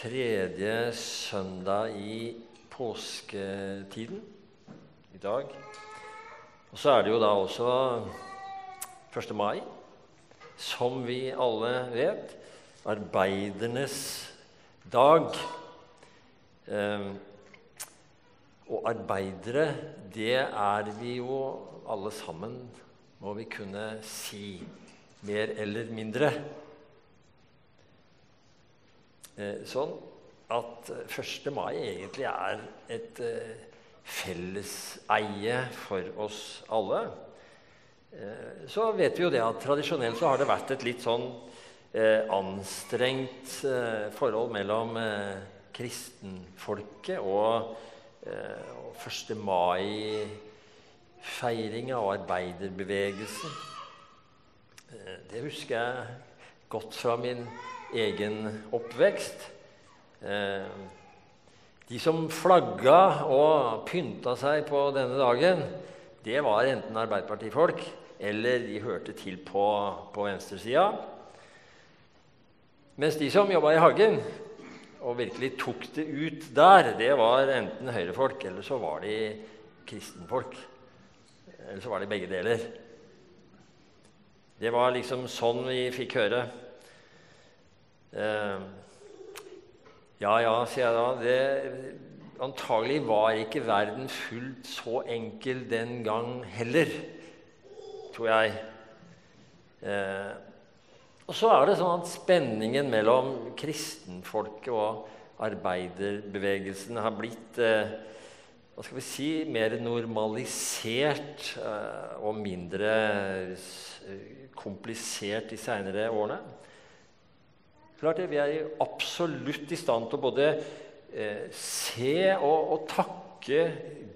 tredje søndag i påsketiden i dag. Og så er det jo da også 1. mai, som vi alle vet. Arbeidernes dag. Eh, og arbeidere, det er vi jo alle sammen, må vi kunne si. Mer eller mindre. Eh, sånn at 1. mai egentlig er et eh, felleseie for oss alle. Eh, så vet vi jo det at tradisjonelt så har det vært et litt sånn anstrengt forhold mellom kristenfolket og 1. mai-feiringa og arbeiderbevegelsen. Det husker jeg godt fra min egen oppvekst. Eh, de som flagga og pynta seg på denne dagen, det var enten Arbeiderpartifolk eller de hørte til på, på venstresida. Mens de som jobba i hagen og virkelig tok det ut der, det var enten høyrefolk eller så var de kristenfolk. Eller så var de begge deler. Det var liksom sånn vi fikk høre. Eh, ja, ja, sier jeg da. Det, antagelig var ikke verden fullt så enkel den gang heller, tror jeg. Eh, og så er det sånn at spenningen mellom kristenfolket og arbeiderbevegelsen har blitt eh, hva skal vi si, mer normalisert eh, og mindre komplisert de seinere årene. Klart det, Vi er absolutt i stand til å både eh, se og, og, takke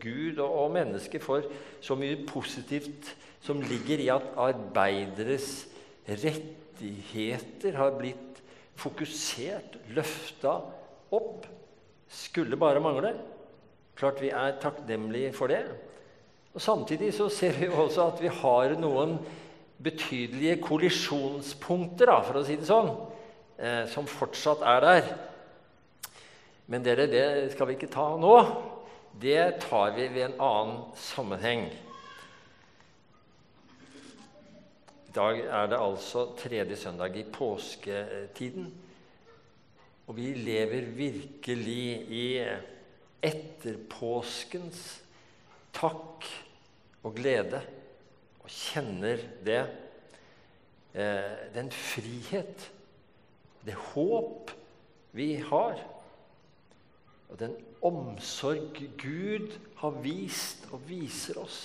Gud og, og mennesker for så mye positivt som ligger i at arbeideres rettigheter har blitt fokusert, løfta opp. Skulle bare mangle. Klart vi er takknemlige for det. Og Samtidig så ser vi også at vi har noen betydelige kollisjonspunkter, da, for å si det sånn eh, som fortsatt er der. Men dere, det skal vi ikke ta nå. Det tar vi ved en annen sammenheng. I dag er det altså tredje søndag i påsketiden. Og vi lever virkelig i etterpåskens takk og glede. Og kjenner det. Eh, den frihet det håp vi har, og den omsorg Gud har vist og viser oss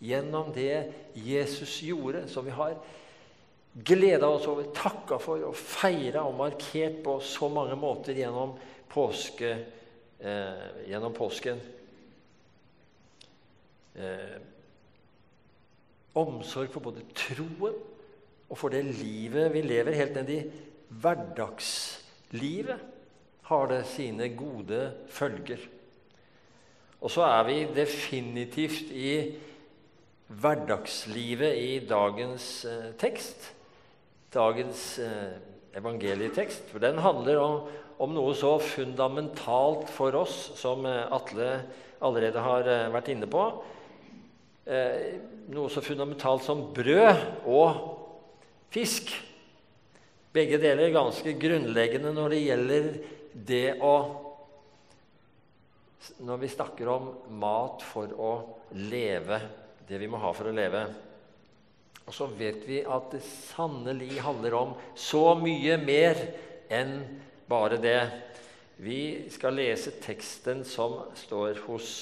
gjennom det Jesus gjorde, som vi har gleda oss over, takka for og feira og markert på så mange måter gjennom, påske, eh, gjennom påsken. Eh, omsorg for både troen og for det livet vi lever helt ned i hverdagslivet har det sine gode følger. Og så er vi definitivt i hverdagslivet i dagens eh, tekst. Dagens eh, evangelietekst. For den handler om, om, noe så fundamentalt for oss, som eh, Atle allerede har eh, vært inne på. Eh, noe så fundamentalt som brød og fisk. Begge deler er ganske grunnleggende når det gjelder det å Når vi snakker om mat for å leve, det vi må ha for å leve. Og så vet vi at det sannelig handler om så mye mer enn bare det. Vi skal lese teksten som står hos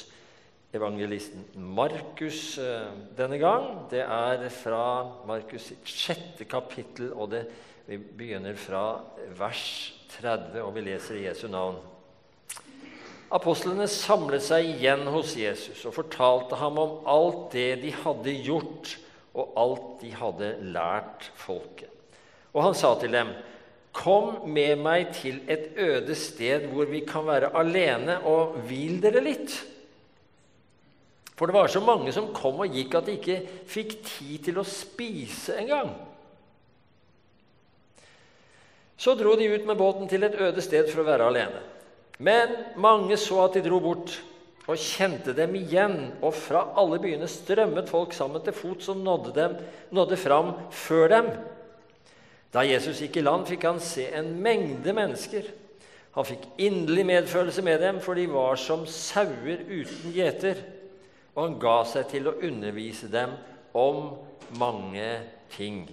evangelisten Markus eh, denne gang. Det er fra Markus sitt sjette kapittel, og det vi begynner fra vers 30, og vi leser Jesu navn. Apostlene samlet seg igjen hos Jesus og fortalte ham om alt det de hadde gjort, og alt de hadde lært folket. Og han sa til dem, 'Kom med meg til et øde sted hvor vi kan være alene, og hvil dere litt.' For det var så mange som kom og gikk at de ikke fikk tid til å spise engang. Så dro de ut med båten til et øde sted for å være alene. Men mange så at de dro bort, og kjente dem igjen, og fra alle byene strømmet folk sammen til fots og nådde, dem, nådde fram før dem. Da Jesus gikk i land, fikk han se en mengde mennesker. Han fikk inderlig medfølelse med dem, for de var som sauer uten gjeter. Og han ga seg til å undervise dem om mange ting.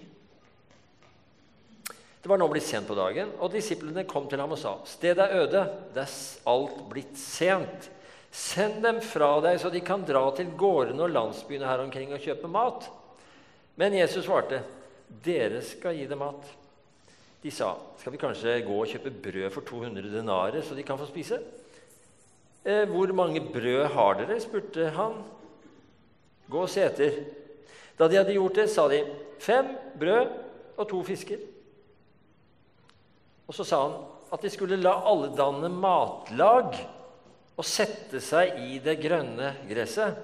Det var nå blitt sent på dagen, og disiplene kom til ham og sa:" Stedet er øde, det er alt blitt sent. Send dem fra deg, så de kan dra til gårdene og landsbyene her omkring og kjøpe mat. Men Jesus svarte, Dere skal gi dem mat. De sa, Skal vi kanskje gå og kjøpe brød for 200 denarer, så de kan få spise? Eh, hvor mange brød har dere? spurte han. Gå og se etter. Da de hadde gjort det, sa de, Fem brød og to fisker. Og så sa han at de skulle la alle danne matlag og sette seg i det grønne gresset.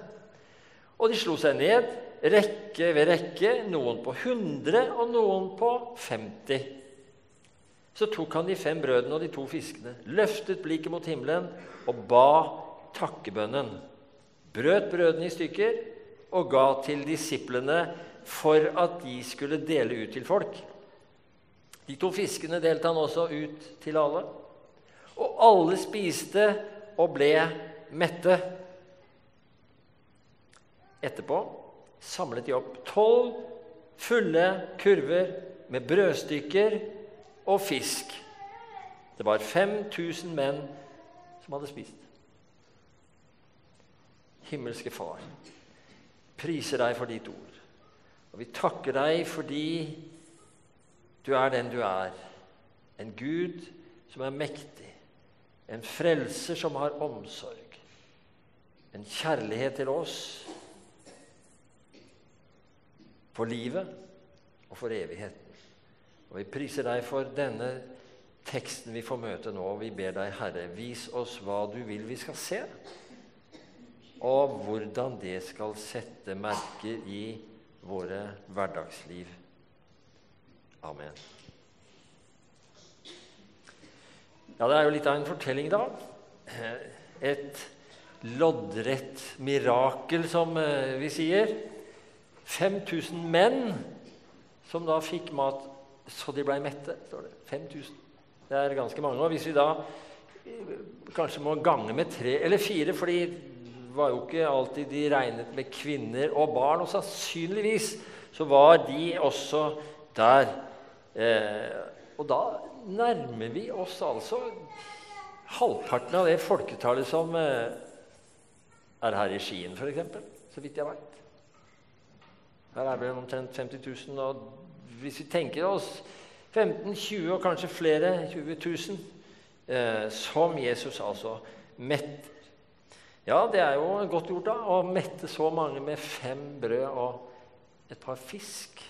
Og de slo seg ned, rekke ved rekke, noen på 100 og noen på 50. Så tok han de fem brødene og de to fiskene, løftet blikket mot himmelen og ba takkebønnen. Brøt brødene i stykker og ga til disiplene for at de skulle dele ut til folk. De to fiskene delte han også ut til alle. Og alle spiste og ble mette. Etterpå samlet de opp tolv fulle kurver med brødstykker og fisk. Det var 5000 menn som hadde spist. Himmelske Far, priser deg for ditt ord. Og vi takker deg fordi du er den du er. En Gud som er mektig. En frelser som har omsorg. En kjærlighet til oss for livet og for evigheten. Og Vi priser deg for denne teksten vi får møte nå. Vi ber deg, Herre, vis oss hva du vil vi skal se, og hvordan det skal sette merker i våre hverdagsliv. Amen. Ja, det er jo litt av en fortelling, da. Et loddrett mirakel, som eh, vi sier. 5000 menn som da fikk mat så de blei mette, står det. 5000. Det er ganske mange. Og hvis vi da eh, kanskje må gange med tre eller fire, fordi det var jo ikke alltid de regnet med kvinner og barn, og sannsynligvis så var de også der Eh, og da nærmer vi oss altså halvparten av det folketallet som eh, er her i Skien, f.eks., så vidt jeg veit. Her er det omtrent 50 000. Og hvis vi tenker oss 15-20 og kanskje flere, 20 000, eh, som Jesus altså metter Ja, det er jo godt gjort, da, å mette så mange med fem brød og et par fisk.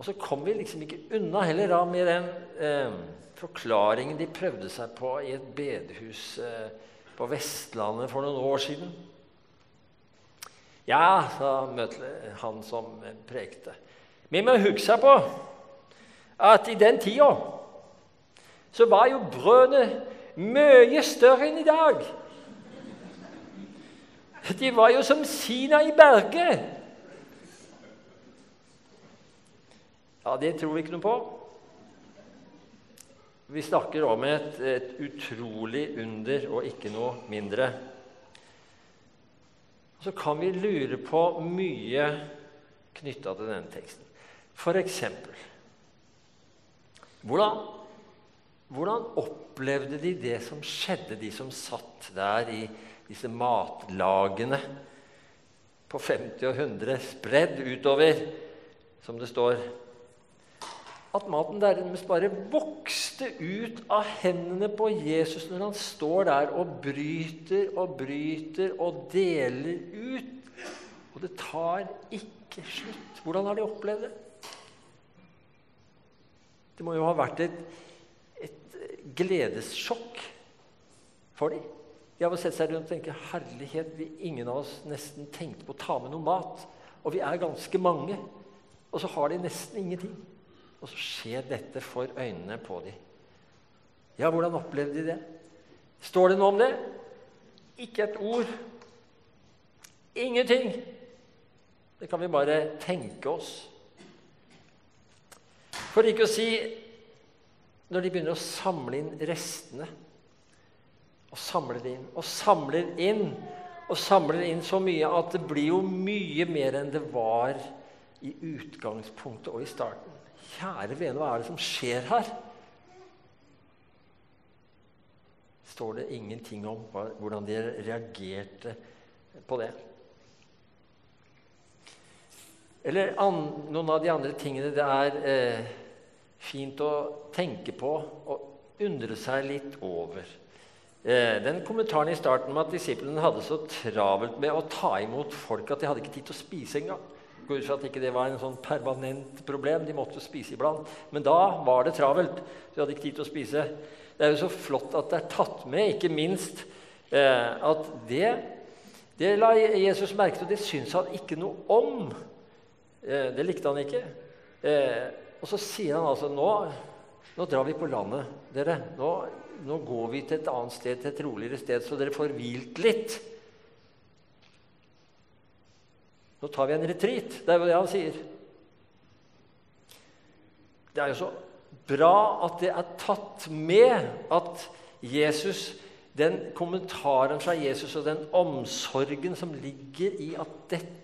Og så kom vi liksom ikke unna heller da med den eh, forklaringen de prøvde seg på i et bedehus eh, på Vestlandet for noen år siden. Ja, sa han som prekte. Vi må huske på at i den tida så var jo brødene mye større enn i dag. De var jo som Sina i berget. Ja, det tror vi ikke noe på. Vi snakker om et, et utrolig under og ikke noe mindre. Så kan vi lure på mye knytta til denne teksten. For eksempel hvordan, hvordan opplevde de det som skjedde, de som satt der i disse matlagene på 50 og 100, spredd utover, som det står at maten nærmest bare vokste ut av hendene på Jesus når han står der og bryter og bryter og deler ut. Og det tar ikke slutt. Hvordan har de opplevd det? Det må jo ha vært et, et gledessjokk for dem. De har sett seg rundt og tenkt herlighet, vi, ingen av oss nesten tenkte på å ta med noe mat. Og vi er ganske mange. Og så har de nesten ingenting. Og så skjer dette for øynene på dem. Ja, hvordan opplevde de det? Står det noe om det? Ikke et ord. Ingenting. Det kan vi bare tenke oss. For ikke å si når de begynner å samle inn restene. Og samler inn og samler inn og samler inn så mye at det blir jo mye mer enn det var i utgangspunktet og i starten. Kjære vene, hva er det som skjer her? står det ingenting om hvordan de reagerte på det. Eller an, noen av de andre tingene det er eh, fint å tenke på og undre seg litt over. Eh, den kommentaren i starten med at disiplene hadde så travelt med å ta imot folk at de hadde ikke tid til å spise engang. Ut fra at ikke det var en sånn permanent problem. De måtte spise iblant. Men da var det travelt. Så de hadde ikke tid til å spise. Det er jo så flott at det er tatt med, ikke minst eh, at det det la Jesus merke til, og det syns han ikke noe om. Eh, det likte han ikke. Eh, og så sier han altså nå, nå drar vi på landet, dere. Nå, nå, går vi til et annet sted, til et roligere sted, så dere får hvilt litt. Nå tar vi en retreat. Det er jo det han sier. Det er jo så bra at det er tatt med at Jesus den kommentaren fra Jesus og den omsorgen som ligger i at dette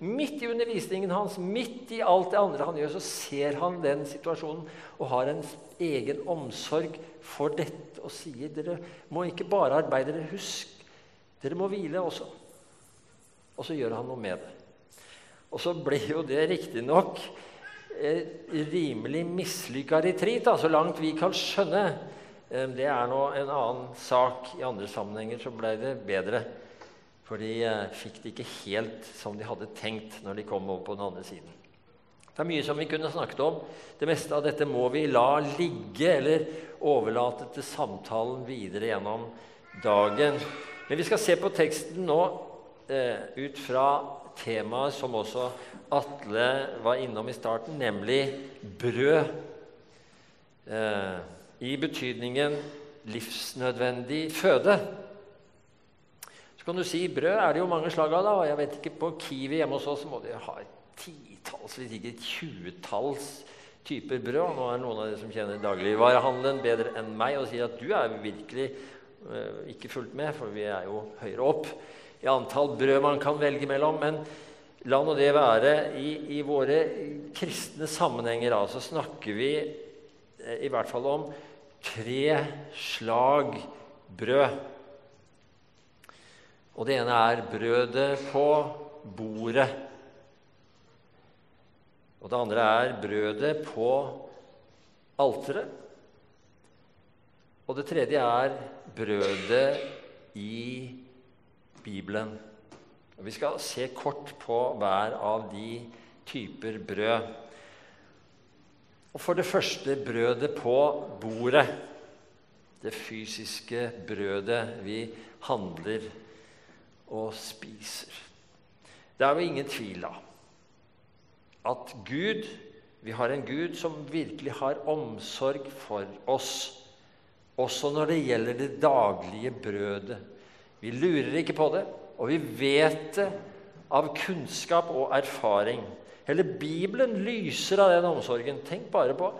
Midt i undervisningen hans, midt i alt det andre han gjør, så ser han den situasjonen og har en egen omsorg for dette og sier dere må ikke bare arbeide, dere husk, dere må hvile også. Og så gjør han noe med det. Og så ble jo det riktignok rimelig mislykka retreat, så langt vi kan skjønne. Det er nå en annen sak. I andre sammenhenger så ble det bedre. For de eh, fikk det ikke helt som de hadde tenkt når de kom over på den andre siden. Det er mye som vi kunne snakket om. Det meste av dette må vi la ligge eller overlate til samtalen videre gjennom dagen. Men vi skal se på teksten nå eh, ut fra temaet som også Atle var innom i starten, nemlig brød. Eh, I betydningen livsnødvendig føde. Så kan du si brød er det jo mange slag av. da, og jeg vet ikke, På Kiwi hjemme hos oss må de ha titalls, hvis ikke tjuetalls typer brød. Nå er noen av dere som kjenner dagligvarehandelen bedre enn meg, og sier at du er virkelig eh, ikke fulgt med, for vi er jo høyere opp i antall brød man kan velge mellom. Men la nå det være. I, i våre kristne sammenhenger altså, snakker vi eh, i hvert fall om tre slag brød. Og det ene er brødet på bordet. Og det andre er brødet på alteret. Og det tredje er brødet i Bibelen. Vi skal se kort på hver av de typer brød. Og For det første brødet på bordet. Det fysiske brødet vi handler og spiser. Det er jo ingen tvil av at Gud Vi har en Gud som virkelig har omsorg for oss, også når det gjelder det daglige brødet. Vi lurer ikke på det, og vi vet det av kunnskap og erfaring. Hele Bibelen lyser av den omsorgen. Tenk bare på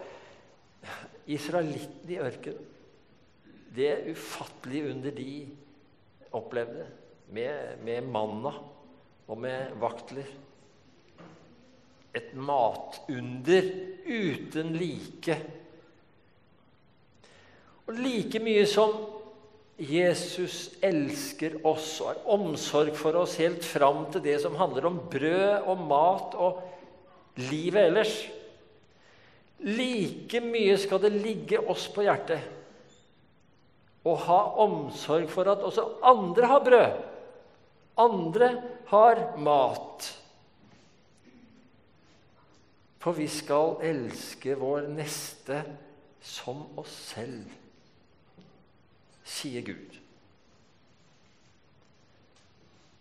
israelittene i ørkenen. Det ufattelige under de opplevde med, med manna og med vaktler. Et matunder uten like. Og like mye som Jesus elsker oss og har omsorg for oss helt fram til det som handler om brød og mat og livet ellers. Like mye skal det ligge oss på hjertet å ha omsorg for at også andre har brød. Andre har mat. For vi skal elske vår neste som oss selv sier Gud.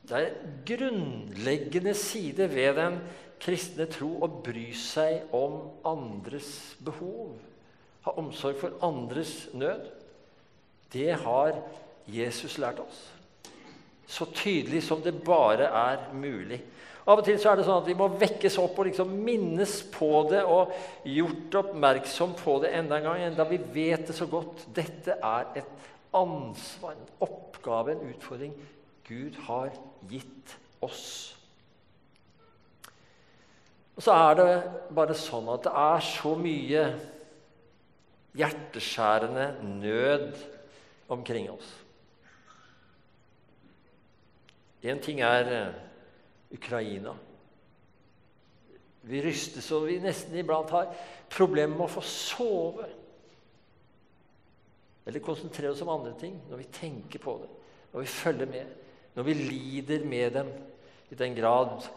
Det er en grunnleggende side ved den kristne tro å bry seg om andres behov. Ha omsorg for andres nød. Det har Jesus lært oss. Så tydelig som det bare er mulig. Av og til så er det sånn at vi må vekkes opp og liksom minnes på det og gjort oppmerksom på det enda en gang, enda vi vet det så godt. Dette er et ansvar, en oppgave, en utfordring Gud har gitt oss. Og så er det bare sånn at det er så mye hjerteskjærende nød omkring oss. Én ting er eh, Ukraina. Vi rystes, og vi nesten iblant har problemer med å få sove. Eller konsentrere oss om andre ting når vi tenker på det, når vi følger med, når vi lider med dem i den grad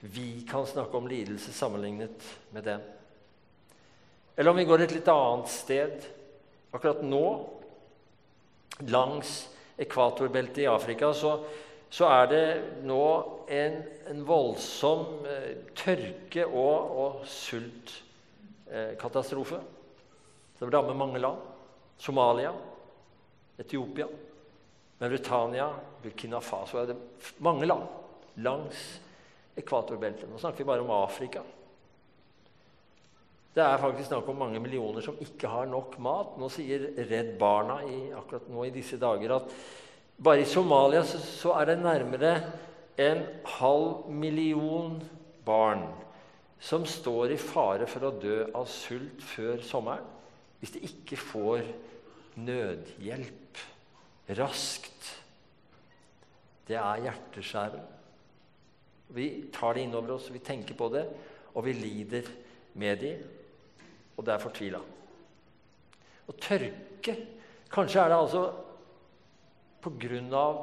vi kan snakke om lidelse sammenlignet med dem. Eller om vi går et litt annet sted. Akkurat nå, langs ekvatorbeltet i Afrika, så, så er det nå en, en voldsom eh, tørke- og, og sultkatastrofe eh, som rammer mange land. Somalia, Etiopia, Mauritania, Burkina Faso er det Mange land langs ekvatorbeltet. Nå snakker vi bare om Afrika. Det er faktisk snakk om mange millioner som ikke har nok mat. Nå sier Redd Barna i, akkurat nå i disse dager at bare i Somalia så, så er det nærmere en halv million barn som står i fare for å dø av sult før sommeren hvis de ikke får nødhjelp raskt. Det er hjerteskjærende. Vi tar det innover oss, vi tenker på det, og vi lider med de, og det er fortvila. Og tørke Kanskje er det altså av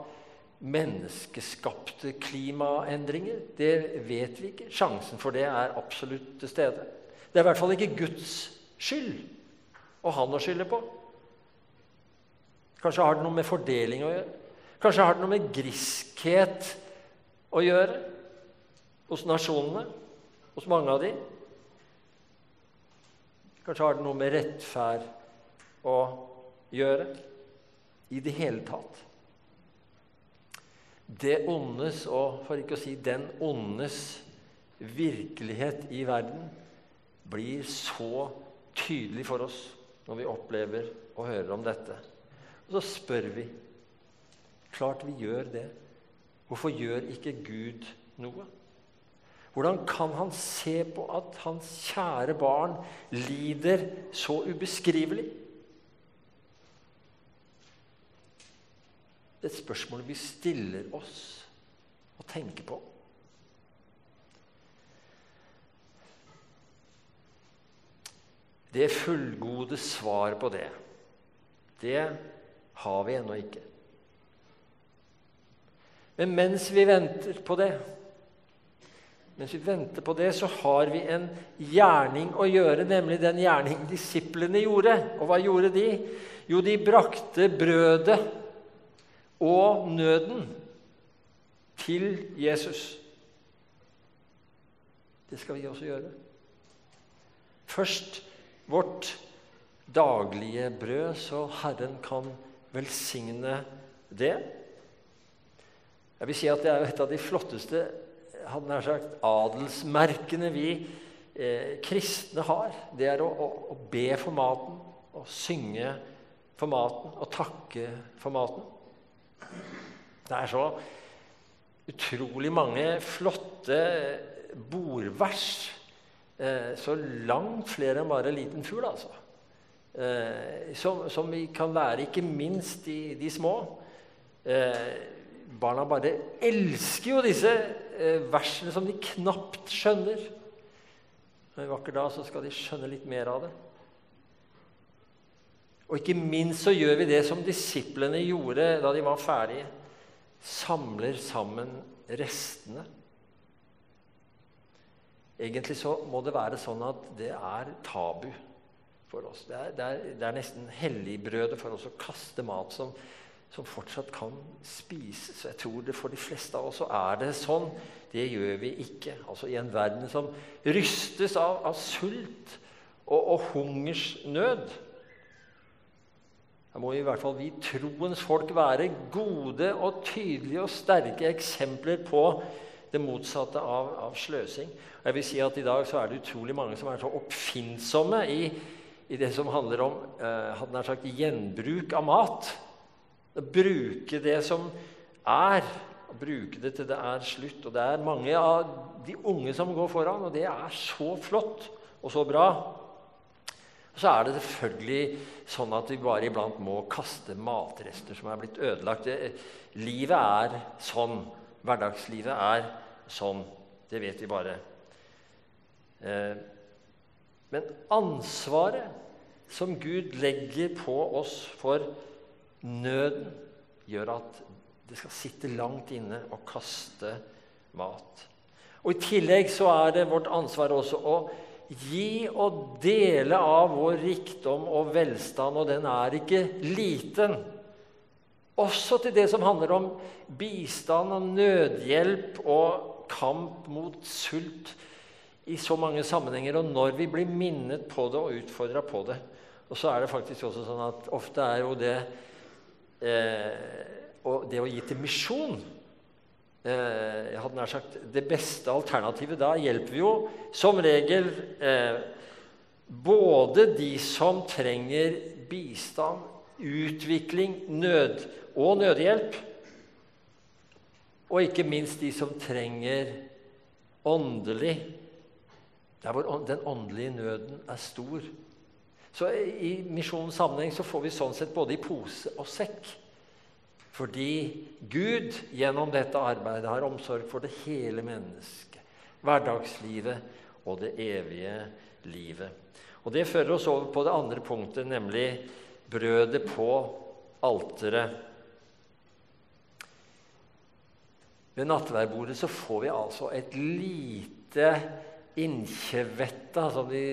menneskeskapte klimaendringer. Det vet vi ikke. Sjansen for det er absolutt til stede. Det er i hvert fall ikke Guds skyld og han å skylde på. Kanskje har det noe med fordeling å gjøre. Kanskje har det noe med griskhet å gjøre hos nasjonene, hos mange av de. Kanskje har det noe med rettferd å gjøre i det hele tatt. Det ondes, og for ikke å si den ondes, virkelighet i verden blir så tydelig for oss når vi opplever og hører om dette. Og så spør vi Klart vi gjør det. Hvorfor gjør ikke Gud noe? Hvordan kan han se på at hans kjære barn lider så ubeskrivelig? Det er et spørsmål vi stiller oss og tenker på. Det fullgode svar på det, det har vi ennå ikke. Men mens vi venter på det, mens vi venter på det, så har vi en gjerning å gjøre, nemlig den gjerning disiplene gjorde. Og hva gjorde de? Jo, de brakte brødet og nøden til Jesus. Det skal vi også gjøre. Først vårt daglige brød, så Herren kan velsigne det. Jeg vil si at det er et av de flotteste hadde nær sagt, adelsmerkene vi eh, kristne har. Det er å, å, å, be for maten, å synge for maten og takke for maten. Det er så utrolig mange flotte bordvers. Eh, så langt flere enn bare en liten fugl, altså. Eh, som, som, vi kan lære, ikke minst de, de små. Eh, barna bare elsker jo disse versene som de knapt skjønner. En vakker dag så skal de skjønne litt mer av det. Og ikke minst så gjør vi det som disiplene gjorde da de var ferdige. Samler sammen restene. Egentlig så må det være sånn at det er tabu for oss. Det er, det er, det er nesten helligbrødet for oss å kaste mat som, som fortsatt kan spises. Jeg tror det For de fleste av oss så er det sånn. Det gjør vi ikke. Altså I en verden som rystes av, av sult og, og hungersnød. Da må i hvert fall vi troens folk være gode og tydelige og sterke eksempler på det motsatte av, av sløsing. Og jeg vil si at I dag så er det utrolig mange som er så oppfinnsomme i, i det som handler om eh, nær sagt, gjenbruk av mat. Å bruke det som er, å bruke det til det er slutt. Og det er mange av de unge som går foran, og det er så flott og så bra. Og så er det selvfølgelig sånn at vi bare iblant må kaste matrester som er blitt ødelagt. Livet er sånn. Hverdagslivet er sånn. Det vet vi bare. Eh, men ansvaret som Gud legger på oss for nøden, gjør at det skal sitte langt inne å kaste mat. Og I tillegg så er det vårt ansvar også å gi og dele av vår rikdom og velstand, og den er ikke liten. Også til det som handler om bistand og nødhjelp og kamp mot sult i så mange sammenhenger. Og når vi blir minnet på det og utfordra på det. Og så er det faktisk også sånn at ofte er jo det eh, det å gi til misjon Eh, jeg hadde nær sagt, det beste alternativet da hjelper vi jo som regel eh, både de som trenger bistand, utvikling, nød og nødhjelp, og ikke minst de som trenger åndelig Der hvor den åndelige nøden er stor. Så I misjonens sammenheng så får vi sånn sett både i pose og sekk. Fordi Gud gjennom dette arbeidet har omsorg for det hele mennesket, hverdagslivet og det evige livet. Og Det fører oss over på det andre punktet, nemlig brødet på alteret. Ved nattverdbordet så får vi altså et lite innkjevetta, som de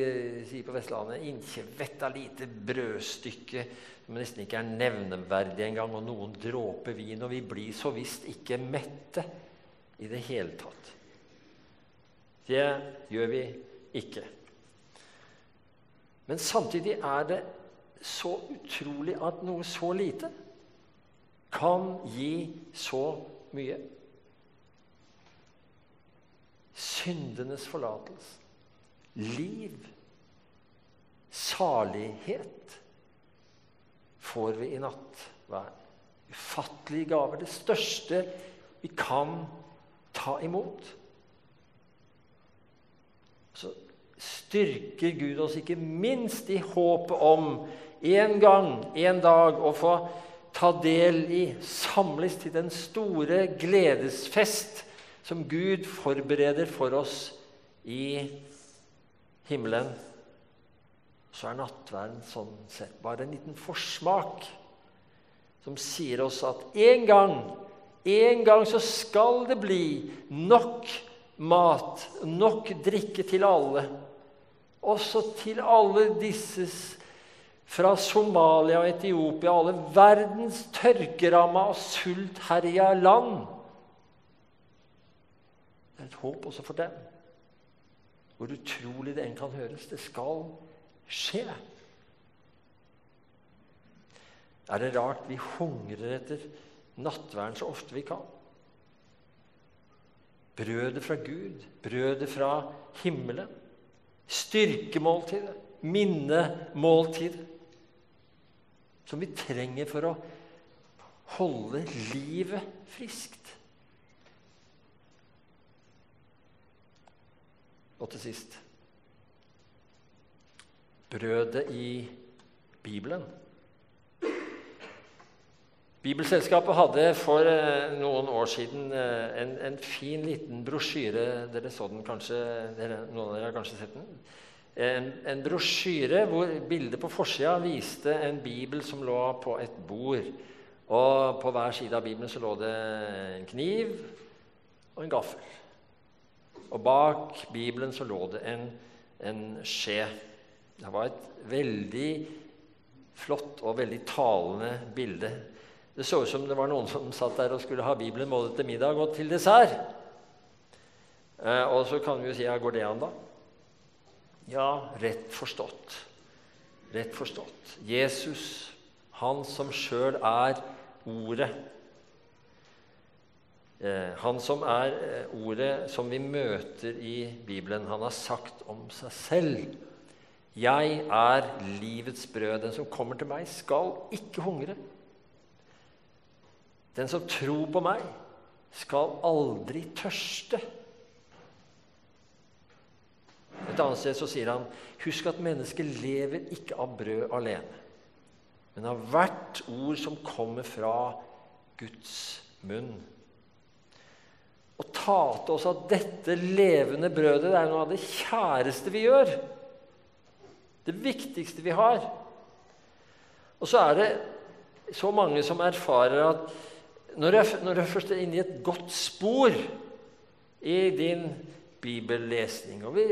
sier på Vestlandet. Innkjevetta lite brødstykke som nesten ikke er nevneverdig engang, og noen dråper vin. Og vi blir så visst ikke mette i det hele tatt. Det gjør vi ikke. Men samtidig er det så utrolig at noe så lite kan gi så mye. Syndenes forlatelse, liv, salighet får vi i nattverd. Ufattelige gaver. Det største vi kan ta imot. Så styrker Gud oss ikke minst i håpet om en gang, en dag, å få ta del i, samles til den store gledesfest som Gud forbereder for oss i himmelen så er nattverden sånn sett bare en liten forsmak som sier oss at en gang, en gang så skal det bli nok mat, nok drikke til alle. Også til alle disse fra Somalia og Etiopia, alle verdens tørkeramma og sultherja land. Det er et håp også for dem, hvor utrolig det enn kan høres. Det skal skje? Er det rart vi hungrer etter nattverden så ofte vi kan? Brødet fra Gud, brødet fra himmelen, styrkemåltidet, minnemåltidet, som vi trenger for å holde livet friskt. Og til sist brødet i Bibelen. Bibelselskapet hadde for eh, noen år siden eh, en, en fin, liten brosjyre Dere så den kanskje, dere, Noen av dere har kanskje sett den? En, en brosjyre hvor bildet på forsida viste en bibel som lå på et bord. Og På hver side av Bibelen så lå det en kniv og en gaffel. Og bak Bibelen så lå det en, en skje. Det var et veldig flott og veldig talende bilde. Det så ut som det var noen som satt der og skulle ha Bibelen både til middag og til dessert. Eh, og så kan vi jo si ja, går det an, da? Ja, rett forstått. Rett forstått. Jesus, han som sjøl er Ordet. Eh, han som er eh, Ordet som vi møter i Bibelen, han har sagt om seg selv 'Jeg er livets brød. Den som kommer til meg, skal ikke hungre.' 'Den som tror på meg, skal aldri tørste.' Et annet sted så sier han, 'Husk at mennesket lever ikke av brød alene', men av hvert ord som kommer fra Guds munn. Å ta til oss av dette levende brødet det er noe av det kjæreste vi gjør. Det viktigste vi har. Og så er det så mange som erfarer at når du, når du først er inne i et godt spor i din bibellesning Og vi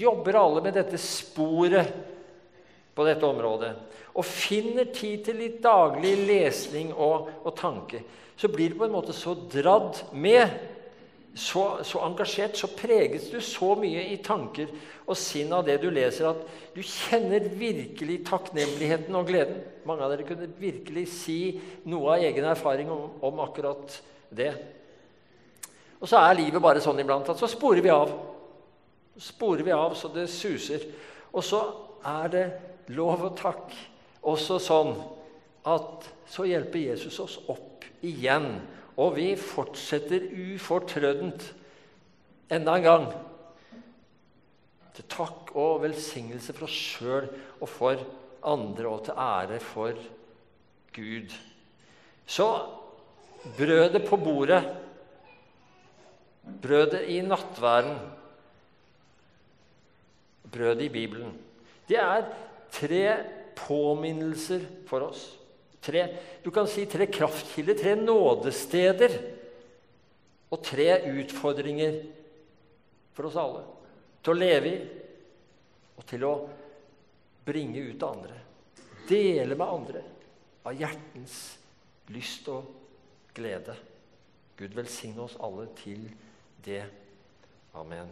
jobber alle med dette sporet på dette området og finner tid til litt daglig lesning og, og tanke, så blir du på en måte så dradd med så, så, engasjert, så preges du så mye i tanker og sinn av det du leser, at du kjenner virkelig takknemligheten og gleden. Mange av dere kunne virkelig si noe av egen erfaring om, om akkurat det. Og så er livet bare sånn iblant at så sporer vi av. Sporer vi av så det suser. Og så er det lov og takk også sånn at så hjelper Jesus oss opp igjen og vi fortsetter ufortrødent enda en gang. Til takk og velsignelse for oss sjøl og for andre, og til ære for Gud. Så brødet på bordet, brødet i nattværen, brødet i Bibelen, det er tre påminnelser for oss. Tre, du kan si tre kraftkilder, tre nådesteder og tre utfordringer for oss alle. Til å leve i og til å bringe ut til andre. Dele med andre av hjertens lyst og glede. Gud velsigne oss alle til det. Amen.